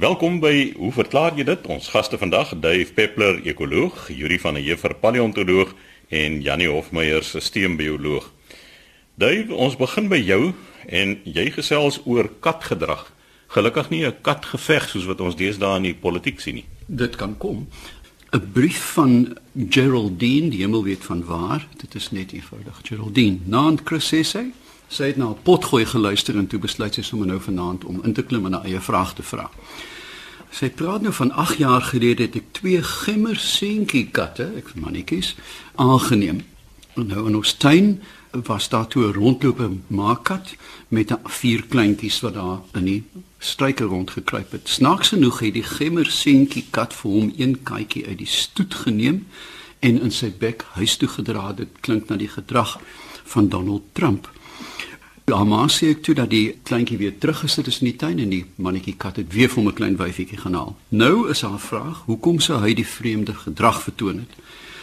Welkom by Hoe verklaar jy dit? Ons gaste vandag, Dave Peppler, ekoloog, Yuri van der Heever, paleontoloog en Janie Hofmeyer, sisteembioloog. Dave, ons begin by jou en jy gesels oor katgedrag. Gelukkig nie 'n katgeveg soos wat ons deesdae in die politiek sien nie. Dit kan kom. 'n Brief van Geraldine, die hemel weet van waar. Dit is net eenvoudig Geraldine. Naand Chris sê sy, sy het na 'n potgooi geluister en toe besluit sy sommer nou vanaand om in te klim en 'n eie vraag te vra. Sy praat nou van 8 jaar gelede het ek twee gemmer seentjie katte, ek mannetjies, aangeneem. En nou in ons tuin was daar toe 'n rondlope maakat met vier kleintjies wat daar in die struike rondgekruip het. Snaaks genoeg het die gemmer seentjie kat vir hom een katjie uit die stoet geneem en in sy bek huis toe gedra. Dit klink na die gedrag van Donald Trump. Ja, maar sê ek toe dat die kleintjie weer teruggesit is in die tuin en die mannetjie kat het weer vir 'n klein wyfietjie gaan haal. Nou is haar vraag, hoekom sou hy die vreemde gedrag vertoon het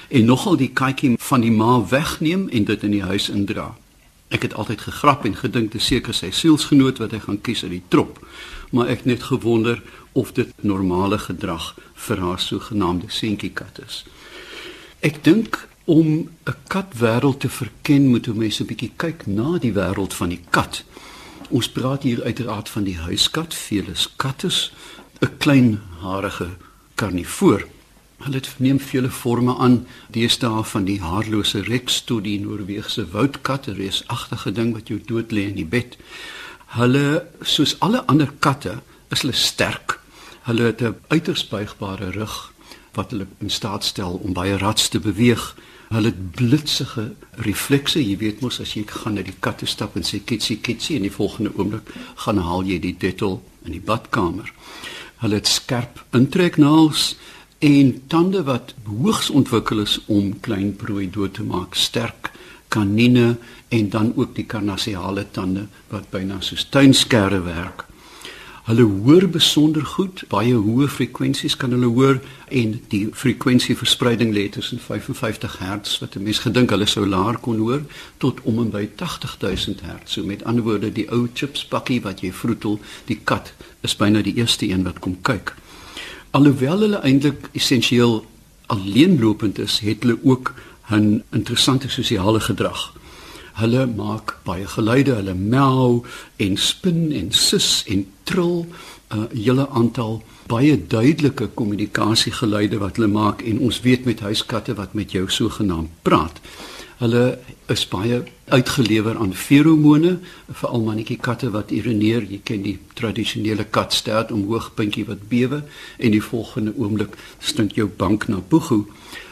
en nogal die katjie van die ma wegneem en dit in die huis indra? Ek het altyd gegrap en gedink te seker sy sielsgenoot wat hy gaan kies uit die trop, maar ek net gewonder of dit normale gedrag vir haar sogenaamde seentjie kat is. Ek dink om 'n katwêreld te verken, moet mense 'n bietjie kyk na die wêreld van die kat. Ons praat hier uiteraard van die huiskat, Felis catus, 'n klein harige karnivoor. Hulle het neem vele forme aan, deesdae van die haarlose rex tot die Noorse woudkat, 'n reusagtige ding wat jou dood lê in die bed. Hulle, soos alle ander katte, is hulle sterk. Hulle het 'n uiters buigbare rug wat hulle in staat stel om baie rats te beweeg. Hulle het blitsige reflekse. Jy weet mos as jy gaan na die katte stap en sê kitsie kitsie en die volgende oomblik gaan haal jy die dettel in die badkamer. Hulle het skerp intreknaels en tande wat hoogs ontwikkel is om klein prooi dood te maak. Sterk kanine en dan ook die karnasiale tande wat byna soos tuinskerre werk. Hulle hoor besonder goed, baie hoë frekwensies kan hulle hoor en die frekwensieverspreiding lê tussen 55 Hz wat 'n mens gedink hulle sou laer kon hoor tot om en by 80000 Hz. So met ander woorde, die ou chips pakkie wat jy vroetel, die kat is byna die eerste een wat kom kyk. Alhoewel hulle eintlik essensieel alleenlopend is, het hulle ook 'n interessante sosiale gedrag. Hulle maak baie geluide, hulle mel en spin en sis en trill 'n uh, hele aantal baie duidelike kommunikasiegeluide wat hulle maak en ons weet met huiskatte wat met jou sogenaamd praat. Hulle is baie uitgelewer aan feromone, veral mannetjie katte wat urineer. Jy ken die tradisionele katstert omhoog puntjie wat bewe en die volgende oomblik stink jou bank na poegoe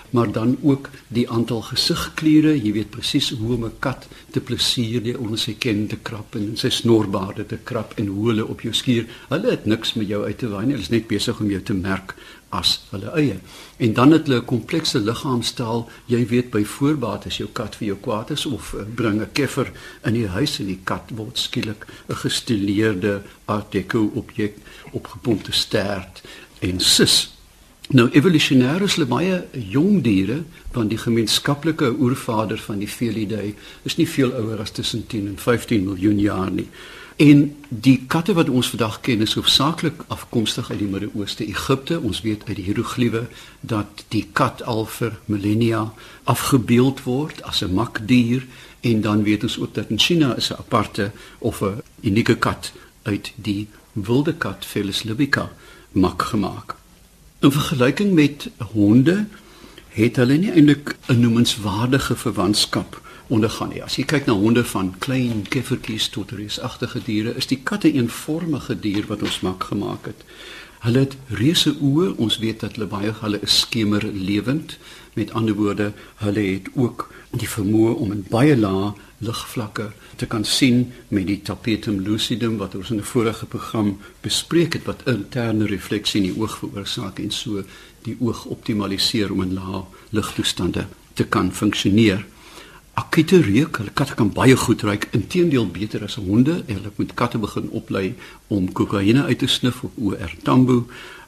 maar dan ook die aantal gesigkliere, jy weet presies hoe om 'n kat te plesier die onder sy ken te krap en sy snorbaarde te krap en hoe hulle op jou skuur. Hulle het niks met jou uit te waai nie, hulle is net besig om jou te merk as hulle eie. En dan het hulle 'n komplekse liggaamstaal. Jy weet by voorbaat as jou kat vir jou kwaad is of uh, bring 'n keffer in die huis en die kat word skielik 'n gestileerde art deco objek opgepompte stert en sis Nou evolusionêr is hulle baie jong diere want die gemeenskaplike oervader van die Felidae is nie veel ouer as tussen 10 en 15 miljoen jaar nie. En die katte wat ons vandag ken is hoofsaaklik afkomstig uit die Midde-Ooste, Egipte. Ons weet uit die hieroglife dat die kat al vir millennia afgebeeld word as 'n makdier en dan weet ons ook dat in China is 'n aparte of 'n unieke kat uit die wilde kat Felis libica mak gemaak. In vergelyking met honde het hulle nie eintlik 'n noemenswaardige verwantskap ondergaan nie. As jy kyk na honde van klein keffertjies tot reusagtige diere, is die katte 'n eenvormige dier wat ons mak gemaak het. Hulle het reuse oë. Ons weet dat hulle baie hulle is skemer lewend. Met ander woorde, hulle het ook die vermoë om in baie lae ligvlakke te kan sien met die tapetum lucidum wat ons in 'n vorige program bespreek het wat interne refleksie in die oog veroorsaak en so die oog optimaliseer om in lae ligtoestande te kan funksioneer. Akute reuk, hulle katte kan baie goed ruik, inteendeel beter as honde. Hulle moet katte begin oplei om kokaine uit te snif of oor tambo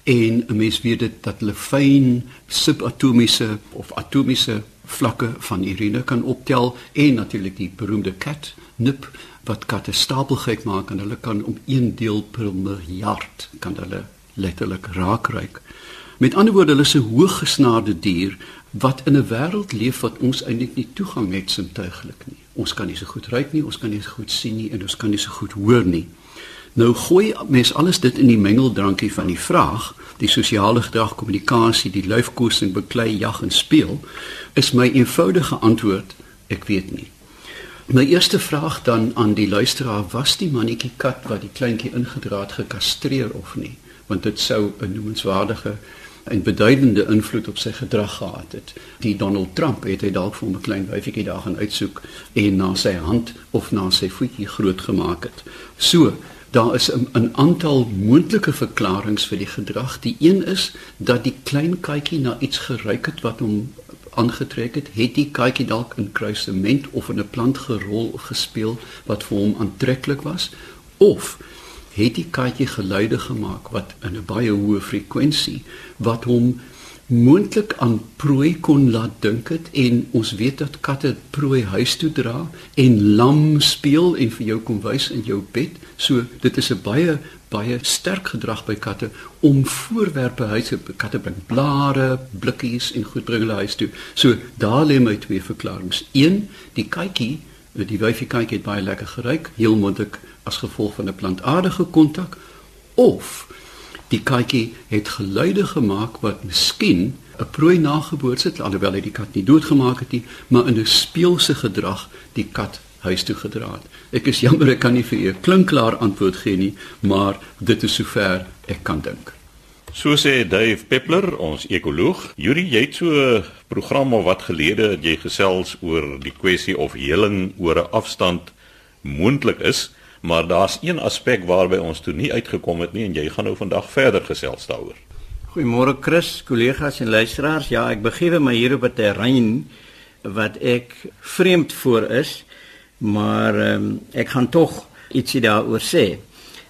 en 'n mens weet dit dat hulle fyn subatomiese of atomiese vlakke van urine kan optel en natuurlik die beroemde cat nip wat katte stapelgek maak en hulle kan om 1 deel per miljard kan hulle letterlik raakryk. Met ander woorde, hulle is 'n hooggesnaarde dier wat in 'n wêreld leef wat ons eintlik nie toegang het sintuiglik nie. Ons kan nie so goed ruik nie, ons kan nie so goed sien nie en ons kan nie so goed hoor nie. Nou gooi mens alles dit in die mengeldrankie van die vraag, die sosiale gedrag, kommunikasie, die lyfkoesing, beklei, jag en speel, is my eenvoudige antwoord, ek weet nie. My eerste vraag dan aan die luisteraar was die mannetjie kat wat die kleintjie ingedra het gekastreer of nie, want dit sou 'n noemenswaardige en beduidende invloed op sy gedrag gehad het. Die Donald Trump het hy dalk vir 'n klein wyfietjie daar gaan uitsoek en na sy hand of na sy voetjie groot gemaak het. So, daar is 'n aantal moontlike verklaringe vir die gedrag. Die een is dat die klein katjie na iets geruik het wat hom aangetrek het, het die katjie dalk in kruisement of in 'n plant gerol of gespeel wat vir hom aantreklik was of het die katjie geluide gemaak wat in 'n baie hoë frekwensie wat hom moontlik aan prooi kon laat dink het en ons weet dat katte prooi huis toe dra en lam speel en vir jou kom wys in jou bed. So dit is 'n baie baie sterk gedrag by katte om voorwerpe huis te katte bring blare blikkies en goed bring hulle huis toe. So daar lê my twee verklaringe. Een die katjie die wyfie katjie het baie lekker geruik heel moontlik as gevolg van 'n plantaardige kontak of die katjie het geluide gemaak wat miskien 'n prooi nageboorts het alhoewel hy die kat nie doodgemaak het nie maar in 'n speelse gedrag die kat huis toe gedra het. Ek is jammer ek kan nie vir u 'n klinkklaar antwoord gee nie, maar dit is sover ek kan dink. So sê Dave Peppler, ons ekoloog. Yuri, jy het so 'n program of wat gelede het jy gesels oor die kwessie of heling oor 'n afstand moontlik is maar daar's een aspek waarby ons toe nie uitgekom het nie en jy gaan nou vandag verder gesels daaroor. Goeiemôre Chris, kollegas en luisteraars. Ja, ek begewe my hier op 'n terrein wat ek vreemd voor is, maar um, ek gaan tog ietsie daaroor sê.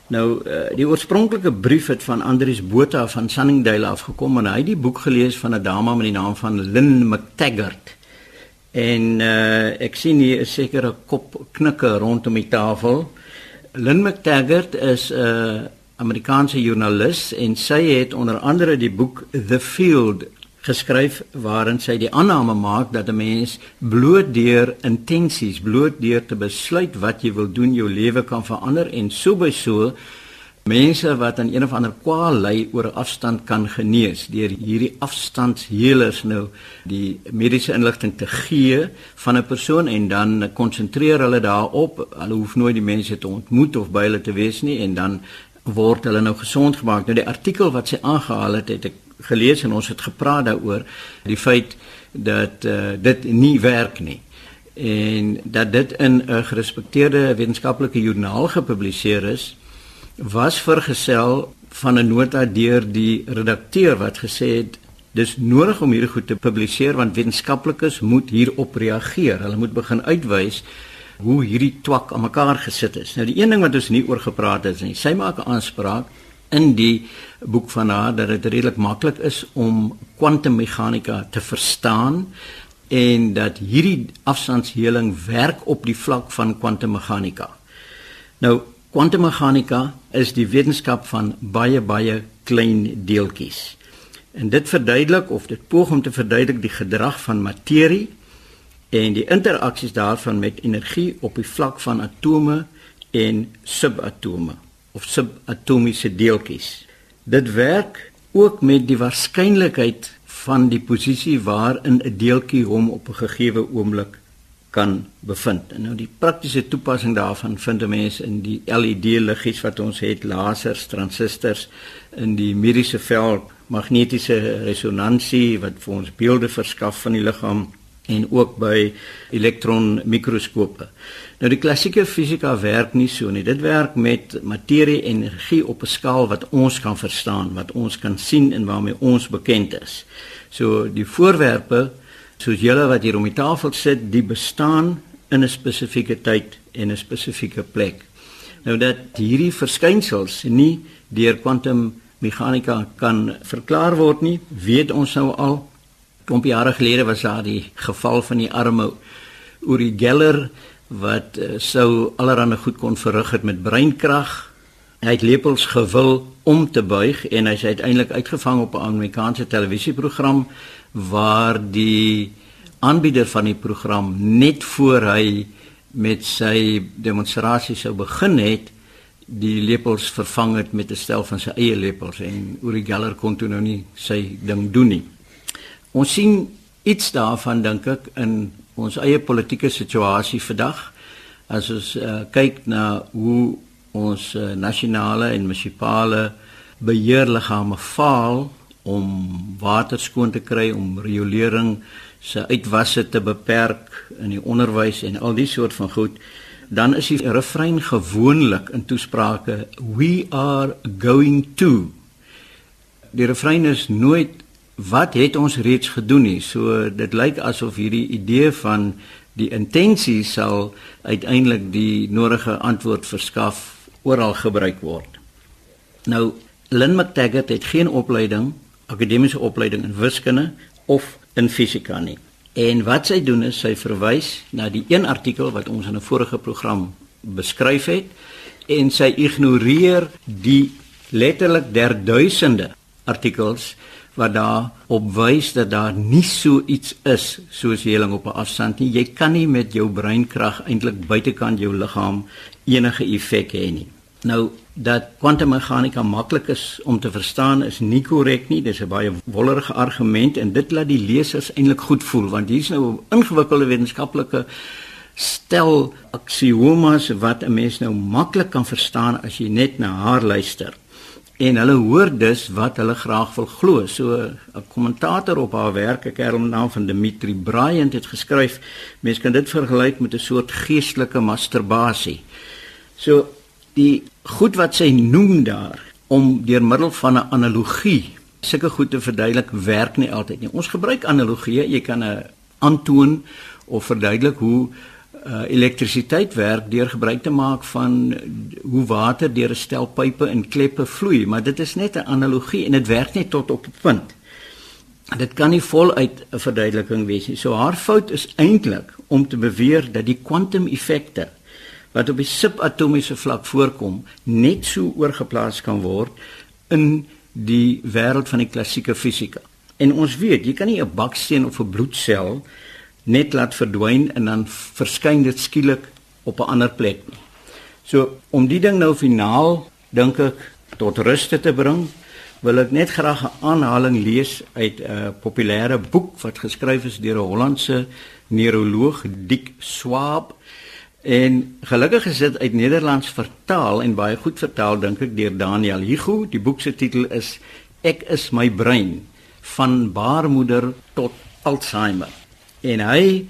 Nou uh, die oorspronklike brief het van Andries Botha van Sunningdale afgekom en hy het die boek gelees van 'n dame met die naam van Lynn McTaggart. En uh, ek sien hier 'n sekere kop knikke rondom die tafel. Lynn McTaggart is 'n uh, Amerikaanse joernalis en sy het onder andere die boek The Field geskryf waarin sy die aanname maak dat 'n mens bloot deur intensies, bloot deur te besluit wat jy wil doen, jou lewe kan verander en so by so mense wat aan een of ander kwaal ly oor 'n afstand kan genees deur hierdie afstandshelers nou die mediese inligting te gee van 'n persoon en dan konsentreer hulle daarop. Hulle hoef nooit die mense te ontmoet of by hulle te wees nie en dan word hulle nou gesond gemaak. Nou die artikel wat sy aangehaal het het ek gelees en ons het gepraat daaroor die feit dat uh, dit nie werk nie en dat dit in 'n gerespekteerde wetenskaplike joernaal gepubliseer is was vergesel van 'n nota deur die redakteur wat gesê het dis nodig om hierdie goed te publiseer want wetenskaplikes moet hierop reageer. Hulle moet begin uitwys hoe hierdie twak aan mekaar gesit is. Nou die een ding wat ons nie oor gepraat het nie, sy maak 'n aanspraak in die boek van haar dat dit redelik maklik is om kwantummeganika te verstaan en dat hierdie afstandsheling werk op die vlak van kwantummeganika. Nou Kwantummeganika is die wetenskap van baie baie klein deeltjies. En dit verduidelik of dit poog om te verduidelik die gedrag van materie en die interaksies daarvan met energie op die vlak van atome en subatome of subatomiese deeltjies. Dit werk ook met die waarskynlikheid van die posisie waarin 'n deeltjie hom op 'n gegeewe oomblik kan bevind. En nou die praktiese toepassing daarvan vind 'n mens in die LED liggies wat ons het, lasers, transistors in die mediese veld, magnetiese resonansie wat vir ons beelde verskaf van die liggaam en ook by elektronmikroskope. Nou die klassieke fisika werk nie so nie. Dit werk met materie en energie op 'n skaal wat ons kan verstaan, wat ons kan sien en waarmee ons bekend is. So die voorwerpe soos julle wat hier om die tafel sit, die bestaan in 'n spesifieke tyd en 'n spesifieke plek. Nou dat hierdie verskynsels nie deur kwantummeganika kan verklaar word nie, weet ons nou al. Kom jare gelede was daar die geval van die arme Uri Geller wat uh, sou allerhande goed kon verrig het met breinkrag Hy het lepels gewil om te buig en hy's uiteindelik uitgevang op 'n Amerikaanse televisieprogram waar die aanbieder van die program net voor hy met sy demonstrasie sou begin het die lepels vervang het met 'n stel van sy eie lepels en Uri Geller kon toe nou nie sy ding doen nie. Ons sien iets daarvan dink ek in ons eie politieke situasie vandag as ons uh, kyk na hoe ons uh, nasionale en munisipale beheerliggame faal om water skoon te kry om riolering se uitwasse te beperk in die onderwys en al die soort van goed dan is die refrein gewoonlik in toesprake we are going to. Die refrein is nooit wat het ons reeds gedoen nie? So dit lyk asof hierdie idee van die intensie sal uiteindelik die nodige antwoord verskaf oral gebruik word. Nou Lynn McTaggart het geen opleiding akademiese opleiding in wiskunde of in fisika nie En wat sy doen is sy verwys na die een artikel wat ons in 'n vorige program beskryf het en sy ignoreer die letterlik derduisende artikels wat daar op wys dat daar nie so iets is soos heling op 'n afstand nie. Jy kan nie met jou breinkrag eintlik buitekant jou liggaam enige effek hê nie. Nou dat kwantummeganika maklik is om te verstaan is nie korrek nie. Dis 'n baie wollerige argument en dit laat die lesers eintlik goed voel want hier's nou 'n ingewikkelde wetenskaplike stel aksiomas wat 'n mens nou maklik kan verstaan as jy net na haar luister. En hulle hoor dus wat hulle graag wil glo. So 'n kommentator op haar werk, 'n kerel met naam van Dimitri Bryant het geskryf, mens kan dit vergelyk met 'n soort geestelike masturbasie. So die goed wat sy noem daar om deur middel van 'n analogie sulke goed te verduidelik werk nie altyd nie. Ons gebruik analogieë, jy kan 'n aantoon of verduidelik hoe uh, elektrisiteit werk deur gebruik te maak van hoe water deur 'n stel pipe en kleppe vloei, maar dit is net 'n analogie en dit werk net tot op 'n punt. Dit kan nie voluit 'n verduideliking wees nie. So haar fout is eintlik om te beweer dat die kwantumeffekte wat op die subatomiese vlak voorkom net so oorgeplaas kan word in die wêreld van die klassieke fisika. En ons weet, jy kan nie 'n baksteen of 'n bloedsel net laat verdwyn en dan verskyn dit skielik op 'n ander plek nie. So om die ding nou finaal dink ek tot rus te bring, wil ek net graag 'n aanhaling lees uit 'n populêre boek wat geskryf is deur 'n Hollandse neuroloog Dick Swab En gelukkig is dit uit Nederlands vertaal en baie goed vertaal dink ek deur Daniel Hugo. Die boek se titel is Ek is my brein van baarmoeder tot Alzheimer. En hy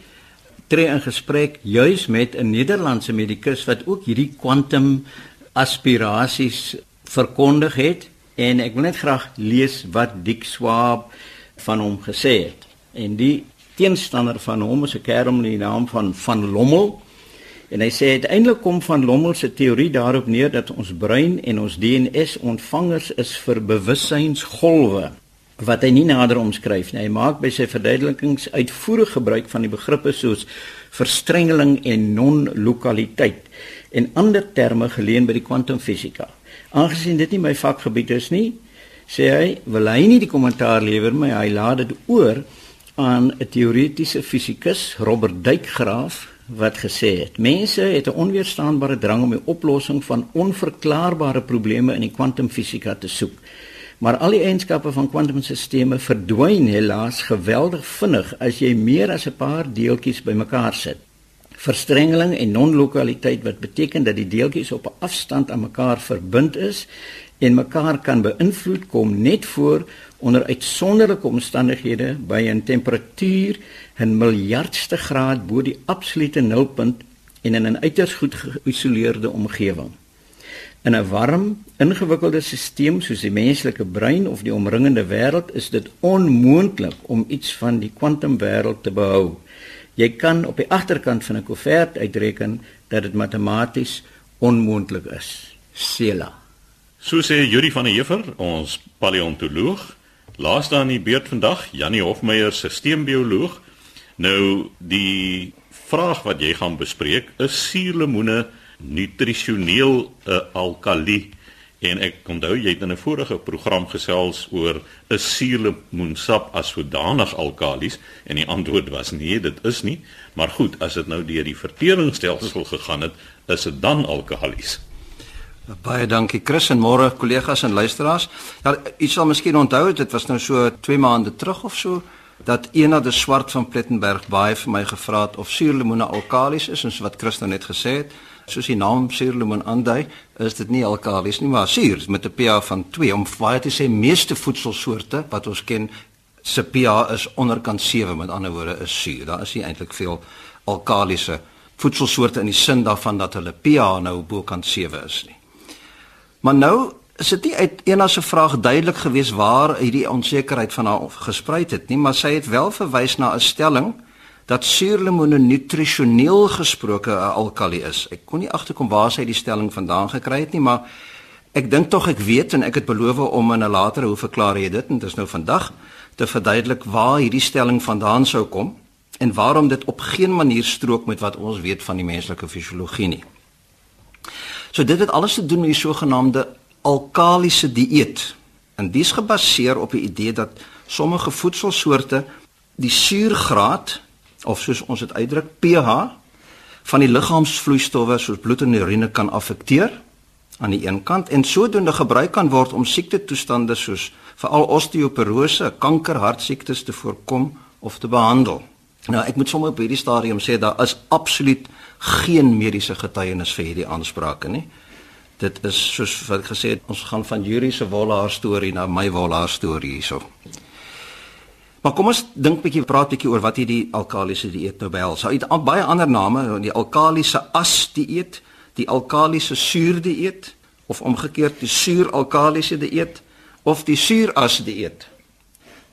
tree in gesprek juis met 'n Nederlandse medikus wat ook hierdie kwantum aspirasies verkondig het en ek wil net graag lees wat Dick Swab van hom gesê het. En die teenstander van hom is 'n kerel met die naam van van Lommel En hy sê uiteindelik kom van Lommel se teorie daarop neer dat ons brein en ons DNS ontvangers is vir bewussynsgolwe wat hy nie nader omskryf nie. Hy maak by sy verduidelikings uitvoerig gebruik van die begrippe soos verstrengeling en non-lokaliteit en ander terme geleen by die kwantumfisika. Aangesien dit nie my vakgebied is nie, sê hy, wil hy nie die kommentaar lewer nie, hy laat dit oor aan 'n teoretiese fisikus, Robert Duykgraaf, wat gesê het: Mense het 'n onweerstaanbare drang om die oplossing van onverklaarbare probleme in die kwantumfisika te soek. Maar al die eienskappe van kwantumstelsels verdwyn helaas geweldig vinnig as jy meer as 'n paar deeltjies bymekaar sit. Verstrengeling en non-lokaliteit wat beteken dat die deeltjies op 'n afstand aan mekaar verbind is en mekaar kan beïnvloed kom net voor onder uitsonderlike omstandighede by 'n temperatuur 'n miljardste graad bo die absolute nulpunt en in 'n uiters goed geïsoleerde omgewing. In 'n warm, ingewikkelde stelsel soos die menslike brein of die omringende wêreld is dit onmoontlik om iets van die kwantumwêreld te behou. Jy kan op die agterkant van 'n koevert uitreken dat dit matematies onmoontlik is. Sela. So sê Juri van der Heever, ons paleontoloog, laaste aan die beurt vandag, Janie Hofmeyer, sisteembioloog. Nou die vraag wat jy gaan bespreek is suurlemoene nutrisioneel 'n uh, alkali En ek onthou jy het in 'n vorige program gesels oor 'n suurlemoensap as sodanig alkalies en die antwoord was nee, dit is nie. Maar goed, as dit nou deur die verteringsstelsel gegaan het, is dit dan alkalies. Baie dankie Chris en môre kollegas en luisteraars. Ja, u sal miskien onthou dit was nou so 2 maande terug of so dat Ena de Swart van Plettenberg baie vir my gevra het of suurlemoene alkalies is en so wat Chris nou net gesê het soos die naam suurlemoen aandui, is dit nie alkalies nie, maar suur met 'n pH van 2 om baie te sê meeste voedselsoorte wat ons ken se pH is onderkant 7, met ander woorde is suur. Daar is nie eintlik veel alkalisiese voedselsoorte in die sin daarvan dat hulle pH nou bokant 7 is nie. Maar nou is dit nie uit enige vraag duidelik gewees waar hierdie onsekerheid van haar gesprei het nie, maar sy het wel verwys na 'n stelling dat suurlemoene nutrisioneel gesproke 'n alkali is. Ek kon nie agterkom waar sy die stelling vandaan gekry het nie, maar ek dink tog ek weet en ek het beloof om in 'n latere hoe verklaar jy dit en dit is nou vandag te verduidelik waar hierdie stelling vandaan sou kom en waarom dit op geen manier strook met wat ons weet van die menslike fisiologie nie. So dit het alles te doen met die sogenaamde alkalisiese dieet. En dis gebaseer op die idee dat sommige voedselsoorte die suurgraad of soos ons dit uitdruk pH van die liggaamsvloeistowwe soos bloed en urine kan affekteer aan die een kant en sodoende gebruik kan word om siektetoestande soos veral osteoporose, kanker, hartsiektes te voorkom of te behandel. Nou ek moet sommer op hierdie stadium sê daar is absoluut geen mediese getuienis vir hierdie aansprake nie. Dit is soos wat ek gesê het, ons gaan van Jurie se wolhaar storie na my wolhaar storie hierso. Maar kom ons dink 'n bietjie praat 'n bietjie oor wat hierdie alkalisiese dieet nou behels. Hy het baie ander name, die alkalisiese as dieet, die alkalisiese suur dieet of omgekeerd die suur alkalisiese dieet of die suur as dieet.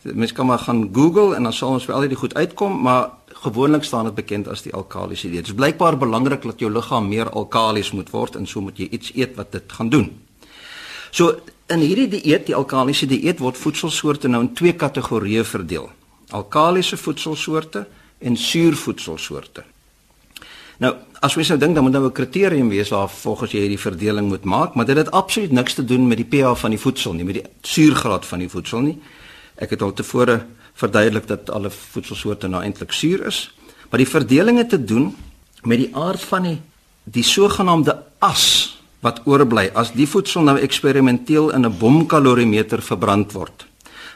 Mens kan maar gaan Google en dan sal ons wel al die goed uitkom, maar gewoonlik staan dit bekend as die alkalisiese dieet. Dit is blykbaar belangrik dat jou liggaam meer alkalies moet word en so moet jy iets eet wat dit gaan doen. So In hierdie dieet, die alkalisiese dieet word voedselsoorte nou in twee kategorieë verdeel. Alkalisiese voedselsoorte en suurvoedselsoorte. Nou, as mens nou dink dan moet nou 'n kriterium wees waar volgens jy hierdie verdeling moet maak, maar dit het absoluut niks te doen met die pH van die voedsel nie, met die suurgraad van die voedsel nie. Ek het al tevore verduidelik dat alle voedselsoorte nou eintlik suur is, maar die verdeling het te doen met die aard van die die sogenaamde as wat oorbly as die voedsel nou eksperimenteel in 'n bomkaloriemeter verbrand word.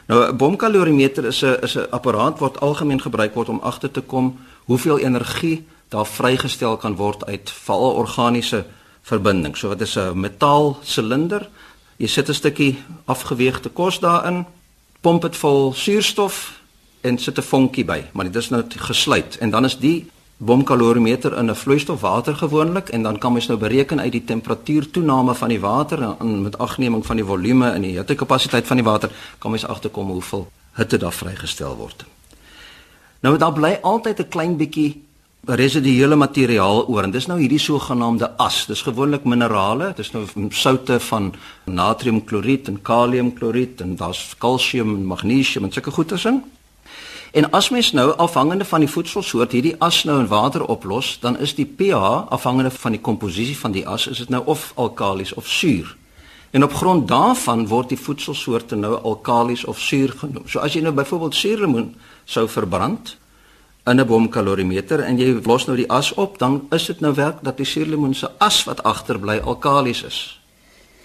Nou 'n bomkaloriemeter is 'n is 'n apparaat wat algemeen gebruik word om agter te kom hoeveel energie daar vrygestel kan word uit veral organiese verbindings. So wat is 'n metaal silinder? Jy sit 'n stukkie afgeweegde kos daarin, pomp dit vol suurstof en sit 'n vonkie by, maar dit is nou gesluit en dan is die bomkalorimeter in 'n vloeistof water gewoonlik en dan kan mens nou bereken uit die temperatuurtoename van die water en met agneming van die volume en die hittekapasiteit van die water kan mens agterkom hoeveel hitte daar vrygestel word. Nou daar bly altyd 'n klein bietjie residuele materiaal oor en dis nou hierdie sogenaamde as. Dis gewoonlik minerale, dis nou soutte van natriumkloried en kaliumkloried en daar's kalsium en magnesium en sulke goeie En as mens nou afhangende van die voedselsoort hierdie as nou in water oplos, dan is die pH afhangende van die komposisie van die as, is dit nou of alkalies of suur. En op grond daarvan word die voedselsoorte nou alkalies of suur genoem. So as jy nou byvoorbeeld suurlemoen sou verbrand in 'n bomkalorimeter en jy los nou die as op, dan is dit nou werk dat die suurlemoen se as wat agterbly alkalies is.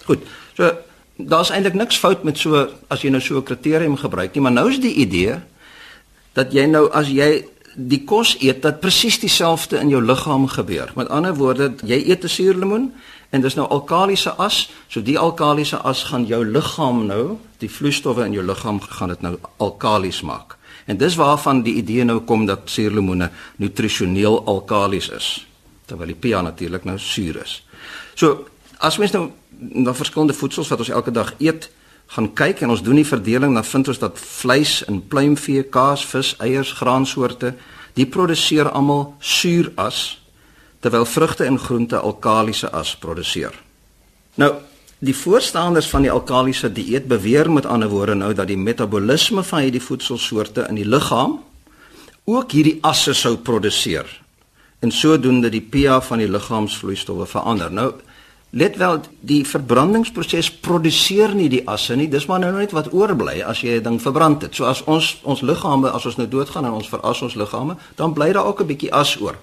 Goed. So daar's eintlik niks fout met so as jy nou so 'n kriterium gebruik nie, maar nou is die idee dat jy nou as jy die kos eet dat presies dieselfde in jou liggaam gebeur. Met ander woorde, jy eet 'n suurlemoen en dis nou alkalisiese as, so die alkalisiese as gaan jou liggaam nou, die vloeistowwe in jou liggaam gaan dit nou alkalies maak. En dis waarvan die idee nou kom dat suurlemoene nutrisioneel alkalies is, terwyl die pH natuurlik nou suur is. So, as mens nou na verskillende voedsels wat ons elke dag eet, gaan kyk en ons doen die verdeling dan vind ons dat vleis en pluimvee, kaas, vis, eiers, graansoorte, die produseer almal suuras terwyl vrugte en groente alkalisiese as produseer. Nou, die voorstanders van die alkalisiese dieet beweer met ander woorde nou dat die metabolisme van hierdie voedselsoorte in die liggaam ook hierdie asse sou produseer en sodoende die pH van die liggaamsvloeistowwe verander. Nou Let wel, die verbrandingsproses produseer nie die asse nie. Dis maar nou net wat oorbly as jy 'n ding verbrand het. So as ons ons liggame, as ons nou doodgaan en ons veras ons liggame, dan bly daar ook 'n bietjie as oor.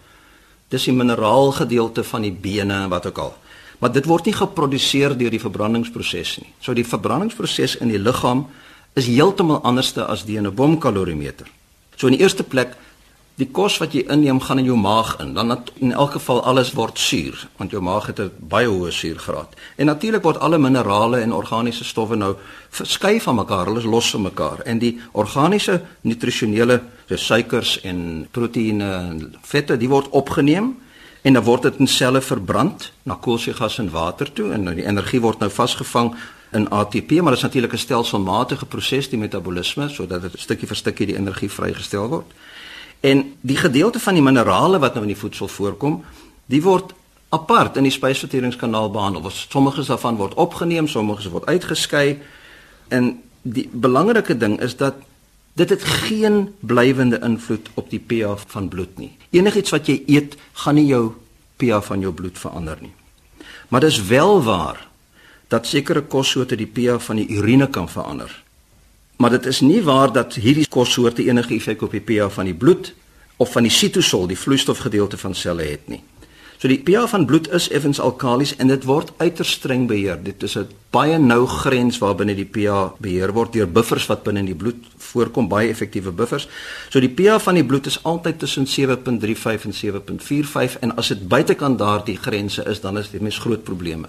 Dis die mineraal gedeelte van die bene en wat ook al. Maar dit word nie geproduseer deur die verbrandingsproses nie. So die verbrandingsproses in die liggaam is heeltemal anderste as die in 'n bomkalorimeter. So in die eerste plek die kos wat jy inneem gaan in jou maag in. Dan in elk geval alles word suur want jou maag het 'n baie hoë suurgraad. En natuurlik word alle minerale en organiese stowwe nou verskei van mekaar, hulle is los van mekaar. En die organiese nutrisionele so suikers en proteïene en vette, die word opgeneem en dan word dit in selle verbrand na koolstofgas en water toe en die energie word nou vasgevang in ATP, maar dit is natuurlik 'n stelselmatige proses die metabolisme sodat dit stukkie vir stukkie die energie vrygestel word. En die gedeelte van die minerale wat nou in die voedsel voorkom, die word apart in die spysverteringskanaal behandel. Sommige daarvan word opgeneem, sommige word uitgeskei. En die belangrike ding is dat dit het geen blywende invloed op die pH van bloed nie. Enigiets wat jy eet, gaan nie jou pH van jou bloed verander nie. Maar dis wel waar dat sekere kossoorte die pH van die urine kan verander. Maar dit is nie waar dat hierdie kossoorte enige effek op die pH van die bloed of van die sitosol, die vloeistofgedeelte van selle het nie. So die pH van bloed is effens alkalies en dit word uiters streng beheer. Dit is 'n baie nou grens waarbinne die pH beheer word deur buffers wat binne in die bloed voorkom, baie effektiewe buffers. So die pH van die bloed is altyd tussen 7.35 en 7.45 en as dit buitekant daardie grense is, dan is dit mens groot probleme.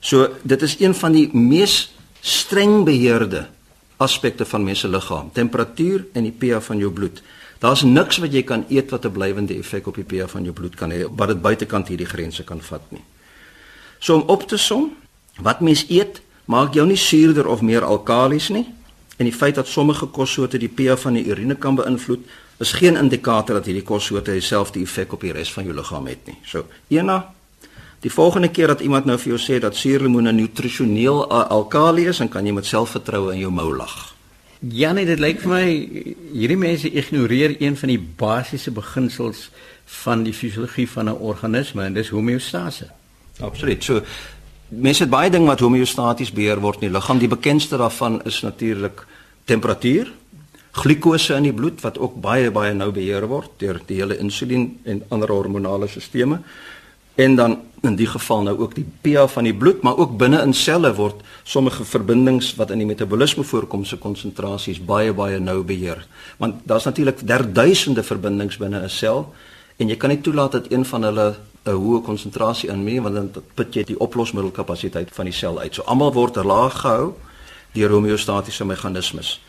So dit is een van die mees streng beheerde aspekte van mens se liggaam, temperatuur en die pH van jou bloed. Daar's niks wat jy kan eet wat 'n blywende effek op die pH van jou bloed kan hê, wat dit buitekant hierdie grense kan vat nie. So om op te som, wat mens eet, maak jou nie suurder of meer alkalies nie. En die feit dat sommige kossoorte die pH van die urine kan beïnvloed, is geen indikator dat hierdie kossoorte dieselfde effek op die res van jou liggaam het nie. So, ena Die volgende keer dat iemand nou vir jou sê dat suurlemoene nutrisioneel alkali is, dan kan jy met selfvertroue in jou mou lag. Ja nee, dit lyk vir my hierdie mense ignoreer een van die basiese beginsels van die fisiologie van 'n organisme en dis homeostase. Absoluut. So mense het baie ding wat homeostaties beheer word in die liggaam. Die bekendste daarvan is natuurlik temperatuur, glikose in die bloed wat ook baie baie nou beheer word deur die hele insulien en ander hormonale stelsels en dan in die geval nou ook die pH van die bloed, maar ook binne in selle word sommige verbindings wat in die metabolisme voorkom se konsentrasies baie baie nou beheer. Want daar's natuurlik derduisende verbindings binne 'n sel en jy kan nie toelaat dat een van hulle 'n hoë konsentrasie inneem want dan put jy die oplosmiddelkapasiteit van die sel uit. So almal word laag gehou deur homeostatiese meganismes.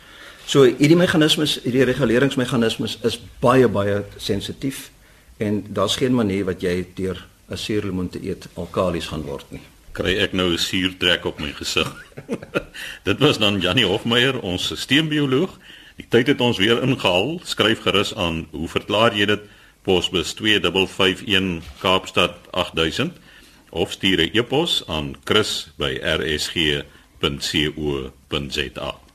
So hierdie meganismes, hierdie reguleringsmeganismes is baie baie sensitief en daar's geen manier wat jy deur 'n suurlemoen te eet alkalies gaan word nie. Kry ek nou 'n suurtrek op my gesig. Dit was dan Janie Hofmeyer, ons stelselbioloog. Die tyd het ons weer ingehaal. Skryf gerus aan. Hoe verklaar jy dit? Posbus 2551 Kaapstad 8000 of stuur 'n e-pos aan chris@rsg.co.za.